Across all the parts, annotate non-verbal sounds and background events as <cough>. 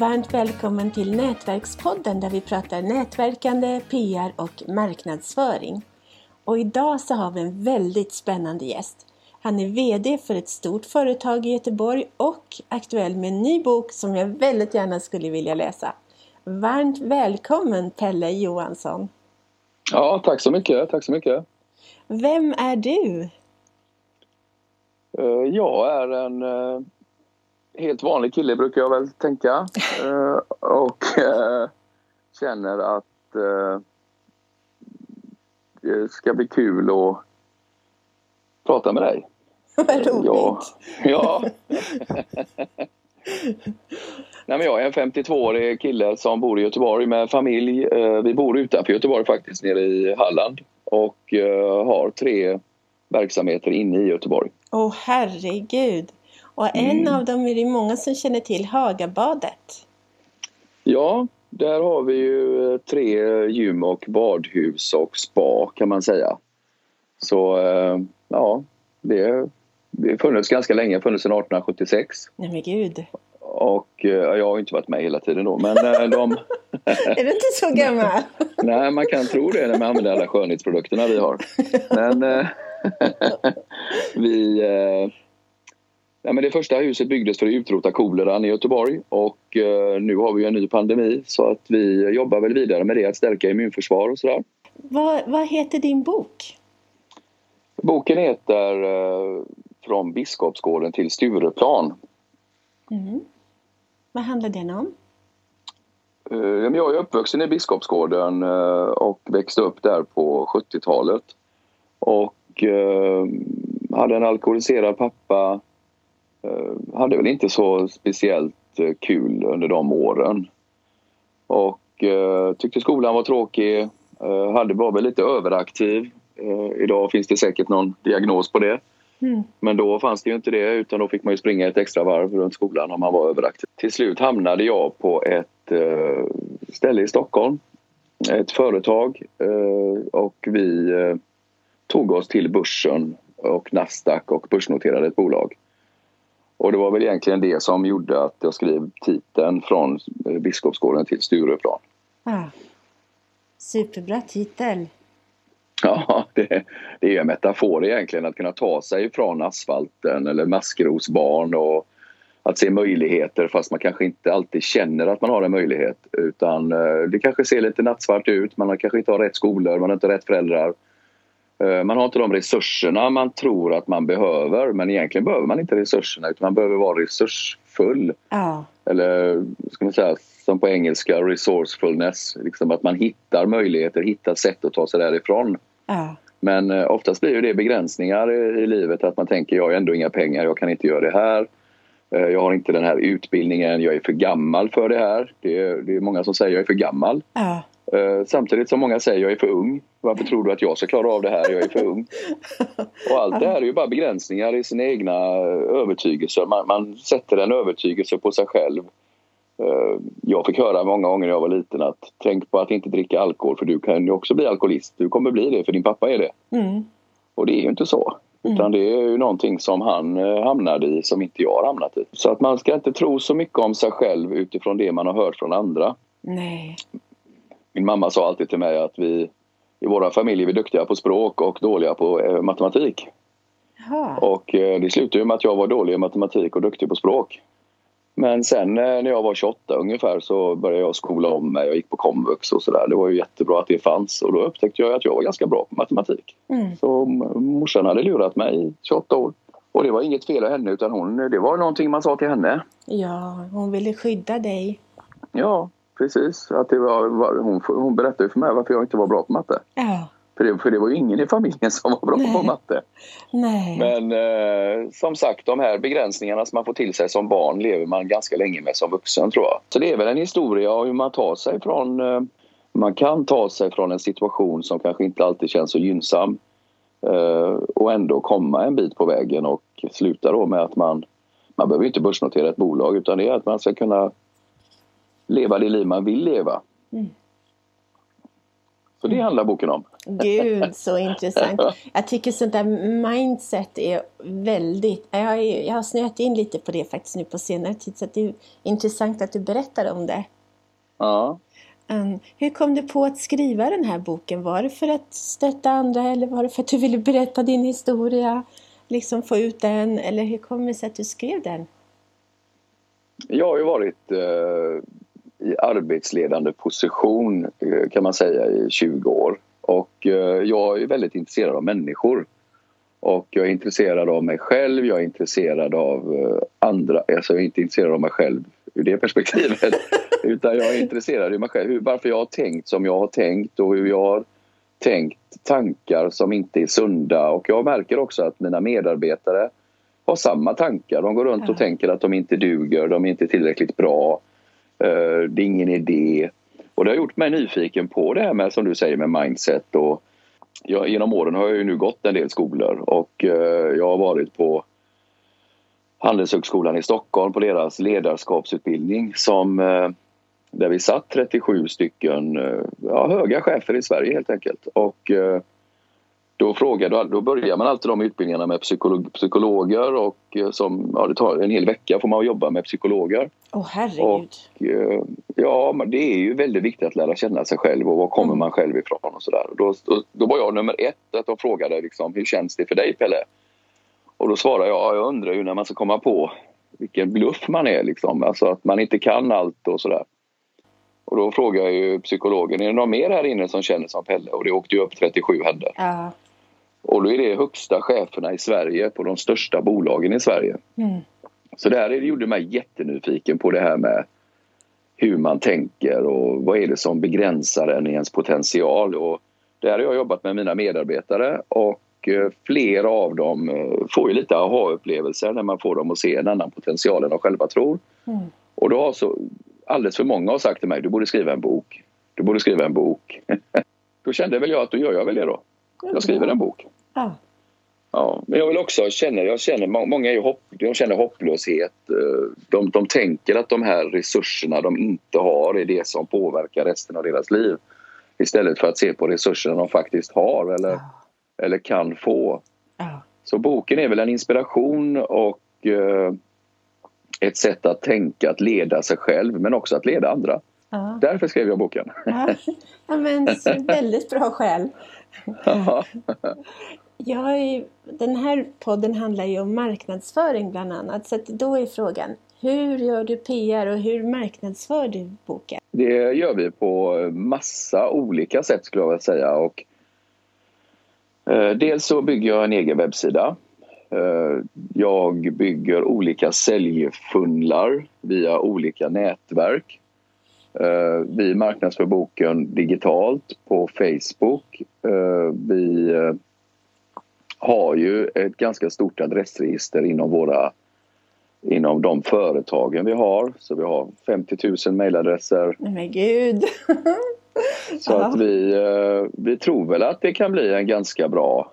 Varmt välkommen till Nätverkspodden där vi pratar nätverkande, PR och marknadsföring. Och idag så har vi en väldigt spännande gäst. Han är VD för ett stort företag i Göteborg och aktuell med en ny bok som jag väldigt gärna skulle vilja läsa. Varmt välkommen Pelle Johansson! Ja, tack så mycket, tack så mycket! Vem är du? Eh, jag är en eh, helt vanlig kille brukar jag väl tänka. <laughs> Eh, och känner att det ska bli kul att prata med dig. <laughs> Vad roligt! Ja. ja. <laughs> Nej, men jag är en 52-årig kille som bor i Göteborg med familj. Vi bor utanför Göteborg faktiskt, nere i Halland. Och har tre verksamheter inne i Göteborg. Åh oh, herregud! Och en mm. av dem är det många som känner till, Hagabadet. Ja, där har vi ju eh, tre gym och badhus och spa kan man säga. Så eh, ja, det har funnits ganska länge, funnits sedan 1876. Nej men gud! Och eh, jag har inte varit med hela tiden då men de... <laughs> är du inte så gammal? <laughs> Nej, man kan tro det när man använder alla skönhetsprodukterna vi har. Men <laughs> vi... Eh, ja, men det första huset byggdes för att utrota koleran i Göteborg och eh, nu har vi en ny pandemi så att vi jobbar väl vidare med det, att stärka immunförsvar och sådär. Vad, vad heter din bok? Boken heter eh, Från Biskopsgården till Stureplan. Mm. Vad handlar den om? Jag är uppvuxen i Biskopsgården och växte upp där på 70-talet. Och eh, hade en alkoholiserad pappa. Eh, hade väl inte så speciellt eh, kul under de åren. Och eh, tyckte skolan var tråkig. Eh, hade, var väl lite överaktiv. Eh, idag finns det säkert någon diagnos på det. Mm. Men då fanns det ju inte det utan då fick man ju springa ett extra varv runt skolan om man var överaktiv. Till slut hamnade jag på ett eh, ställe i Stockholm. Ett företag och vi tog oss till börsen och Nasdaq och börsnoterade ett bolag. Och det var väl egentligen det som gjorde att jag skrev titeln från Biskopsgården till Stureplan. Ah. Superbra titel! Ja, <laughs> det, det är en metafor egentligen att kunna ta sig från asfalten eller maskrosbarn och att se möjligheter fast man kanske inte alltid känner att man har en möjlighet utan eh, det kanske ser lite nattsvart ut, man kanske inte har rätt skolor, man har inte rätt föräldrar man har inte de resurserna man tror att man behöver men egentligen behöver man inte resurserna utan man behöver vara resursfull. Ja. Eller ska man säga som på engelska resourcefulness, liksom att man hittar möjligheter, hittar sätt att ta sig därifrån. Ja. Men eh, oftast blir det begränsningar i, i livet att man tänker jag har ändå inga pengar, jag kan inte göra det här. Eh, jag har inte den här utbildningen, jag är för gammal för det här. Det är, det är många som säger jag är för gammal. Ja. Eh, samtidigt som många säger jag är för ung. Varför tror du att jag ska klara av det här? Jag är för ung. Och allt det här är ju bara begränsningar i sina egna övertygelser. Man, man sätter en övertygelse på sig själv. Eh, jag fick höra många gånger när jag var liten att tänk på att inte dricka alkohol för du kan ju också bli alkoholist. Du kommer bli det för din pappa är det. Mm. Och det är ju inte så. Mm. Utan det är ju någonting som han eh, hamnade i som inte jag har hamnat i. Så att man ska inte tro så mycket om sig själv utifrån det man har hört från andra. Nej. Min mamma sa alltid till mig att vi i våra familjer är vi duktiga på språk och dåliga på eh, matematik. Jaha. Och eh, det slutade med att jag var dålig i matematik och duktig på språk. Men sen när jag var 28 ungefär så började jag skola om mig. Jag gick på komvux och sådär. Det var ju jättebra att det fanns och då upptäckte jag att jag var ganska bra på matematik. Mm. Så morsan hade lurat mig i 28 år. Och det var inget fel av henne utan hon, det var någonting man sa till henne. Ja, hon ville skydda dig. Ja, precis. Att det var, hon, hon berättade för mig varför jag inte var bra på matte. Ja. För det, för det var ju ingen i familjen som var bra Nej. på matte. Nej. Men eh, som sagt, de här begränsningarna som man får till sig som barn lever man ganska länge med som vuxen tror jag. Så det är väl en historia om hur man tar sig från eh, man kan ta sig från en situation som kanske inte alltid känns så gynnsam eh, och ändå komma en bit på vägen och sluta då med att man man behöver inte börsnotera ett bolag utan det är att man ska kunna leva det liv man vill leva. Mm. Så det handlar boken om. Gud, <laughs> så intressant. Jag tycker sånt där mindset är väldigt... Jag har, jag har snöat in lite på det faktiskt nu på senare tid, så det är intressant att du berättar om det. Ja. Um, hur kom du på att skriva den här boken? Var det för att stötta andra eller var det för att du ville berätta din historia? Liksom få ut den, eller hur kom det sig att du skrev den? Jag har ju varit eh, i arbetsledande position eh, kan man säga i 20 år. Och eh, jag är väldigt intresserad av människor. Och jag är intresserad av mig själv, jag är intresserad av eh, andra. Alltså jag är inte intresserad av mig själv ur det <laughs> perspektivet. utan jag är intresserad av mig själv. Varför jag har tänkt som jag har tänkt och hur jag har tänkt tankar som inte är sunda. Och jag märker också att mina medarbetare har samma tankar. De går runt och tänker att de inte duger, de är inte tillräckligt bra. Eh, det är ingen idé. Och det har gjort mig nyfiken på det här med, som du säger, med mindset. Och jag, genom åren har jag ju nu gått en del skolor och eh, jag har varit på Handelshögskolan i Stockholm på deras ledarskapsutbildning som eh, där vi satt 37 stycken ja, höga chefer i Sverige helt enkelt. Och då, frågar, då börjar man alltid de utbildningarna med psykolog, psykologer och eh, som, ja, det tar en hel vecka får man jobba med psykologer. Åh oh, herregud! Och, eh, ja, men det är ju väldigt viktigt att lära känna sig själv och var kommer mm. man själv ifrån och sådär. Då, då, då var jag nummer ett att de frågade liksom, hur känns det för dig Pelle? Och då svarade jag, jag undrar ju när man ska komma på vilken bluff man är liksom, alltså att man inte kan allt och sådär. Och då frågar jag ju psykologen, är det någon mer här inne som känner som Pelle? Och det åkte ju upp 37 händer. Ja. Och då är det högsta cheferna i Sverige på de största bolagen i Sverige. Mm. Så det här gjorde mig jättenyfiken på det här med hur man tänker och vad är det som begränsar en i ens potential. Och det här har jag jobbat med mina medarbetare och eh, flera av dem eh, får ju lite aha-upplevelser när man får dem att se en annan potential än de själva tror. Mm. Och då har så alldeles för många har sagt till mig, du borde skriva en bok. Du borde skriva en bok. <laughs> då kände väl jag att då gör jag väl det då. Jag skriver en bok. Ja. Ja, men jag vill också känna, jag känner, många är hopp, de känner hopplöshet. Eh, de, de tänker att de här resurserna de inte har är det som påverkar resten av deras liv. Istället för att se på resurserna de faktiskt har eller, ja. eller kan få. Ja. Så boken är väl en inspiration och eh, ett sätt att tänka, att leda sig själv men också att leda andra. Ja. Därför skrev jag boken. Ja, men väldigt bra skäl. Jag den här podden handlar ju om marknadsföring bland annat. Så då är frågan, hur gör du PR och hur marknadsför du boken? Det gör vi på massa olika sätt skulle jag vilja säga. Och, eh, dels så bygger jag en egen webbsida. Eh, jag bygger olika säljfunnlar via olika nätverk. Eh, vi marknadsför boken digitalt på Facebook. Eh, vi eh, har ju ett ganska stort adressregister inom våra inom de företagen vi har. Så vi har 50 000 mejladresser. Men gud! <laughs> Så att vi, vi tror väl att det kan bli en ganska bra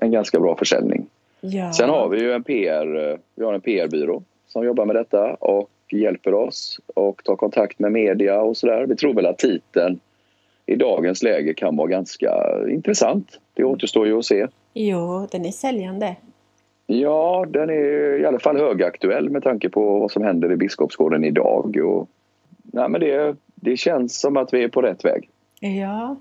en ganska bra försäljning. Ja. Sen har vi ju en PR, vi har en PR-byrå som jobbar med detta och hjälper oss och tar kontakt med media och sådär. Vi tror väl att titeln i dagens läge kan vara ganska intressant. Det återstår ju att se. Jo, den är säljande. Ja, den är i alla fall högaktuell med tanke på vad som händer i Biskopsgården idag. Och, nej, men det, det känns som att vi är på rätt väg. Ja,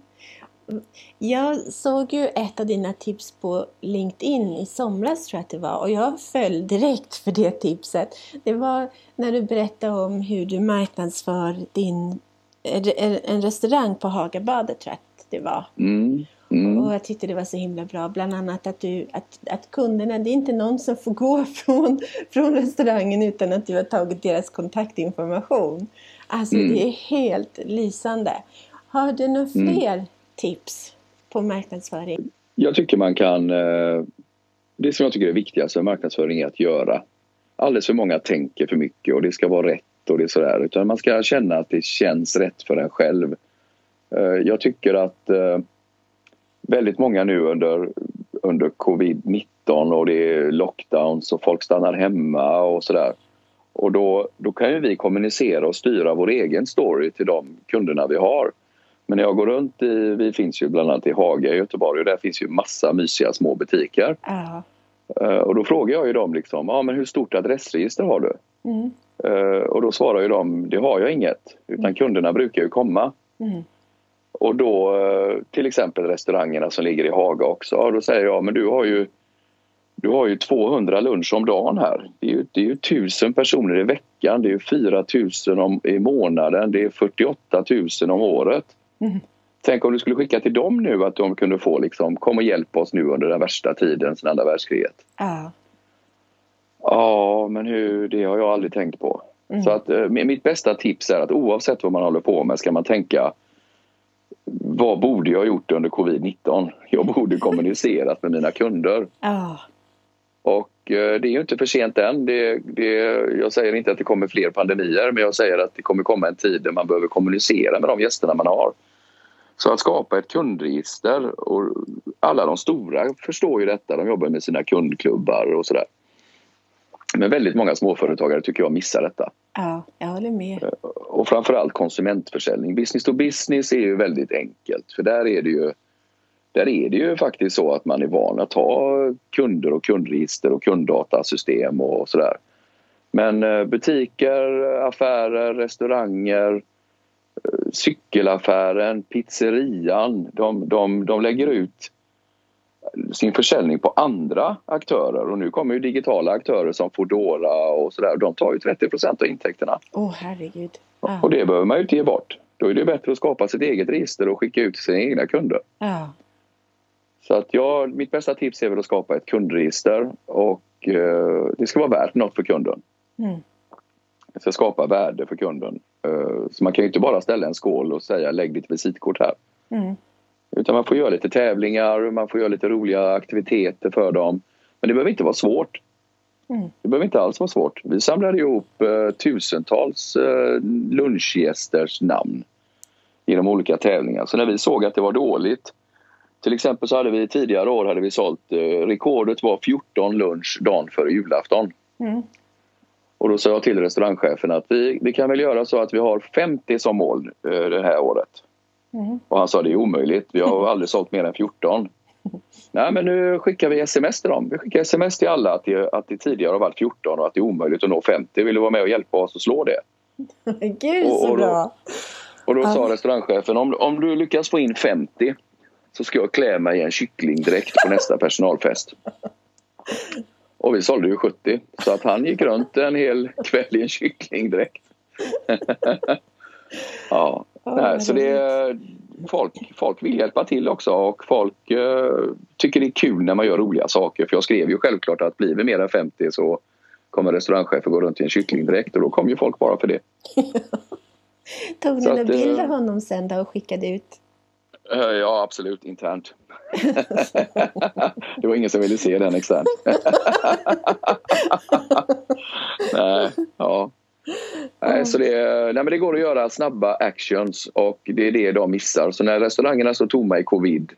jag såg ju ett av dina tips på LinkedIn i somras tror jag att det var och jag föll direkt för det tipset. Det var när du berättade om hur du marknadsför din, en restaurang på Hagabadet tror jag att det var. Mm. Mm. Och jag tyckte det var så himla bra. Bland annat att, du, att, att kunderna, det är inte någon som får gå <laughs> från, från restaurangen utan att du har tagit deras kontaktinformation. Alltså mm. det är helt lysande. Har du några mm. fler tips på marknadsföring? Jag tycker man kan... Eh, det som jag tycker är viktigast med marknadsföring är att göra. Alldeles för många tänker för mycket och det ska vara rätt och det är sådär. Utan man ska känna att det känns rätt för en själv. Eh, jag tycker att eh, väldigt många nu under, under covid-19 och det är lockdowns och folk stannar hemma och sådär. Och då, då kan ju vi kommunicera och styra vår egen story till de kunderna vi har. Men när jag går runt i, vi finns ju bland annat i Haga i Göteborg och där finns ju massa mysiga små butiker. Eh, Och då frågar jag ju dem liksom, ja men hur stort adressregister har du? Mm. Eh, Och då svarar ju de, det har jag inget. Utan kunderna brukar ju komma. Mm. Och då eh, till exempel restaurangerna som ligger i Haga också. Då säger jag, men du har ju du har ju 200 lunch om dagen här. Det är ju, det är ju 1000 personer i veckan. Det är ju 4000 om, i månaden. Det är 48 000 om året. Mm. Tänk om du skulle skicka till dem nu att de kunde få liksom, kom och hjälp oss nu under den värsta tiden sedan andra världskriget. Ja. Ja, men hur, det har jag aldrig tänkt på. Mm. Så att, eh, mitt bästa tips är att oavsett vad man håller på med ska man tänka vad borde jag gjort under covid-19? Jag borde kommunicerat med mina kunder. Ja. Och eh, det är ju inte för sent än. Det, det, jag säger inte att det kommer fler pandemier men jag säger att det kommer komma en tid där man behöver kommunicera med de gästerna man har. Så att skapa ett kundregister och alla de stora förstår ju detta. De jobbar med sina kundklubbar och sådär. Men väldigt många småföretagare tycker jag missar detta. ja, jag håller med. Och framförallt konsumentförsäljning. Business to business är ju väldigt enkelt för där är det ju där är det ju faktiskt så att man är van att ha kunder och kundregister och kunddatasystem och sådär. Men eh, butiker, affärer, restauranger, cykelaffären, pizzerian, de, de, de lägger ut sin försäljning på andra aktörer och nu kommer ju digitala aktörer som Foodora och sådär. De tar ju 30% av intäkterna Åh, herregud. Ja. och det behöver man ju inte ge bort. Då är det bättre att skapa sitt eget register och skicka ut till sina egna kunder. Ja. Så att jag, mitt bästa tips är väl att skapa ett kundregister och eh, det ska vara värt något för kunden. Mm. Ska skapa värde för kunden. Eh, så man kan ju inte bara ställa en skål och säga lägg ditt visitkort här. Mm. Utan man får göra lite tävlingar, man får göra lite roliga aktiviteter för dem. Men det behöver inte vara svårt. Mm. Det behöver inte alls vara svårt. Vi samlade ihop eh, tusentals eh, lunchgästers namn genom olika tävlingar. Så när vi såg att det var dåligt till exempel så hade vi tidigare år hade vi sålt, eh, rekordet var 14 lunch dagen före julafton. Mm. Och då sa jag till restaurangchefen att vi, vi kan väl göra så att vi har 50 som mål eh, det här året. Mm. Och han sa det är omöjligt, vi har <laughs> aldrig sålt mer än 14. Nej men nu skickar vi sms till dem. Vi skickar sms till alla att det, att det tidigare har varit 14 och att det är omöjligt att nå 50. Vill du vara med och hjälpa oss att slå det? <laughs> Gud Och- så och då- bra. Och då sa restaurangchefen om, om du lyckas få in 50 så ska jag klä mig i en kycklingdräkt på nästa personalfest. <laughs> Och vi sålde ju 70 så att han gick runt en hel kväll i en kycklingdräkt. <laughs> ja, nej, så det är, folk, folk vill hjälpa till också och folk eh, tycker det är kul när man gör roliga saker. För jag skrev ju självklart att blir vi mer än 50 så kommer restaurangchefen gå runt i en kycklingdräkt och då kommer ju folk bara för det. <laughs> Tog ni att, bild eh, av honom sen då och skickade ut? Eh, Ja, absolut. Internt. <laughs> det var ingen som ville se den externt. <laughs> nej, ja. nej, så det, nej, men det går att göra snabba actions och det är det de missar. Så när restaurangerna stod tomma i covid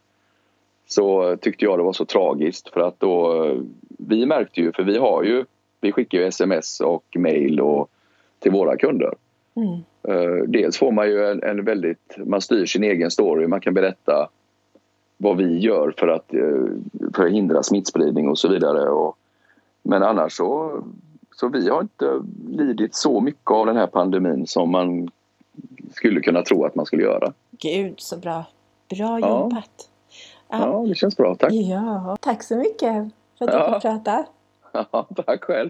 så tyckte jag det var så tragiskt för att då vi märkte ju, för vi har ju, vi skickar ju sms och mail och, till våra kunder. Mm. Eh, Dels får man ju en, en väldigt, man styr sin egen story, man kan berätta vad vi gör för att, eh, för att hindra smittspridning och så vidare. Och, men annars så, så vi har inte lidit så mycket av den här pandemin som man skulle kunna tro att man skulle göra. Gud så bra. Bra Ja. jobbat. Ja, det känns bra. Tack. Ja, tack så mycket för att du Ja. fick prata. <laughs> Ja, tack själv.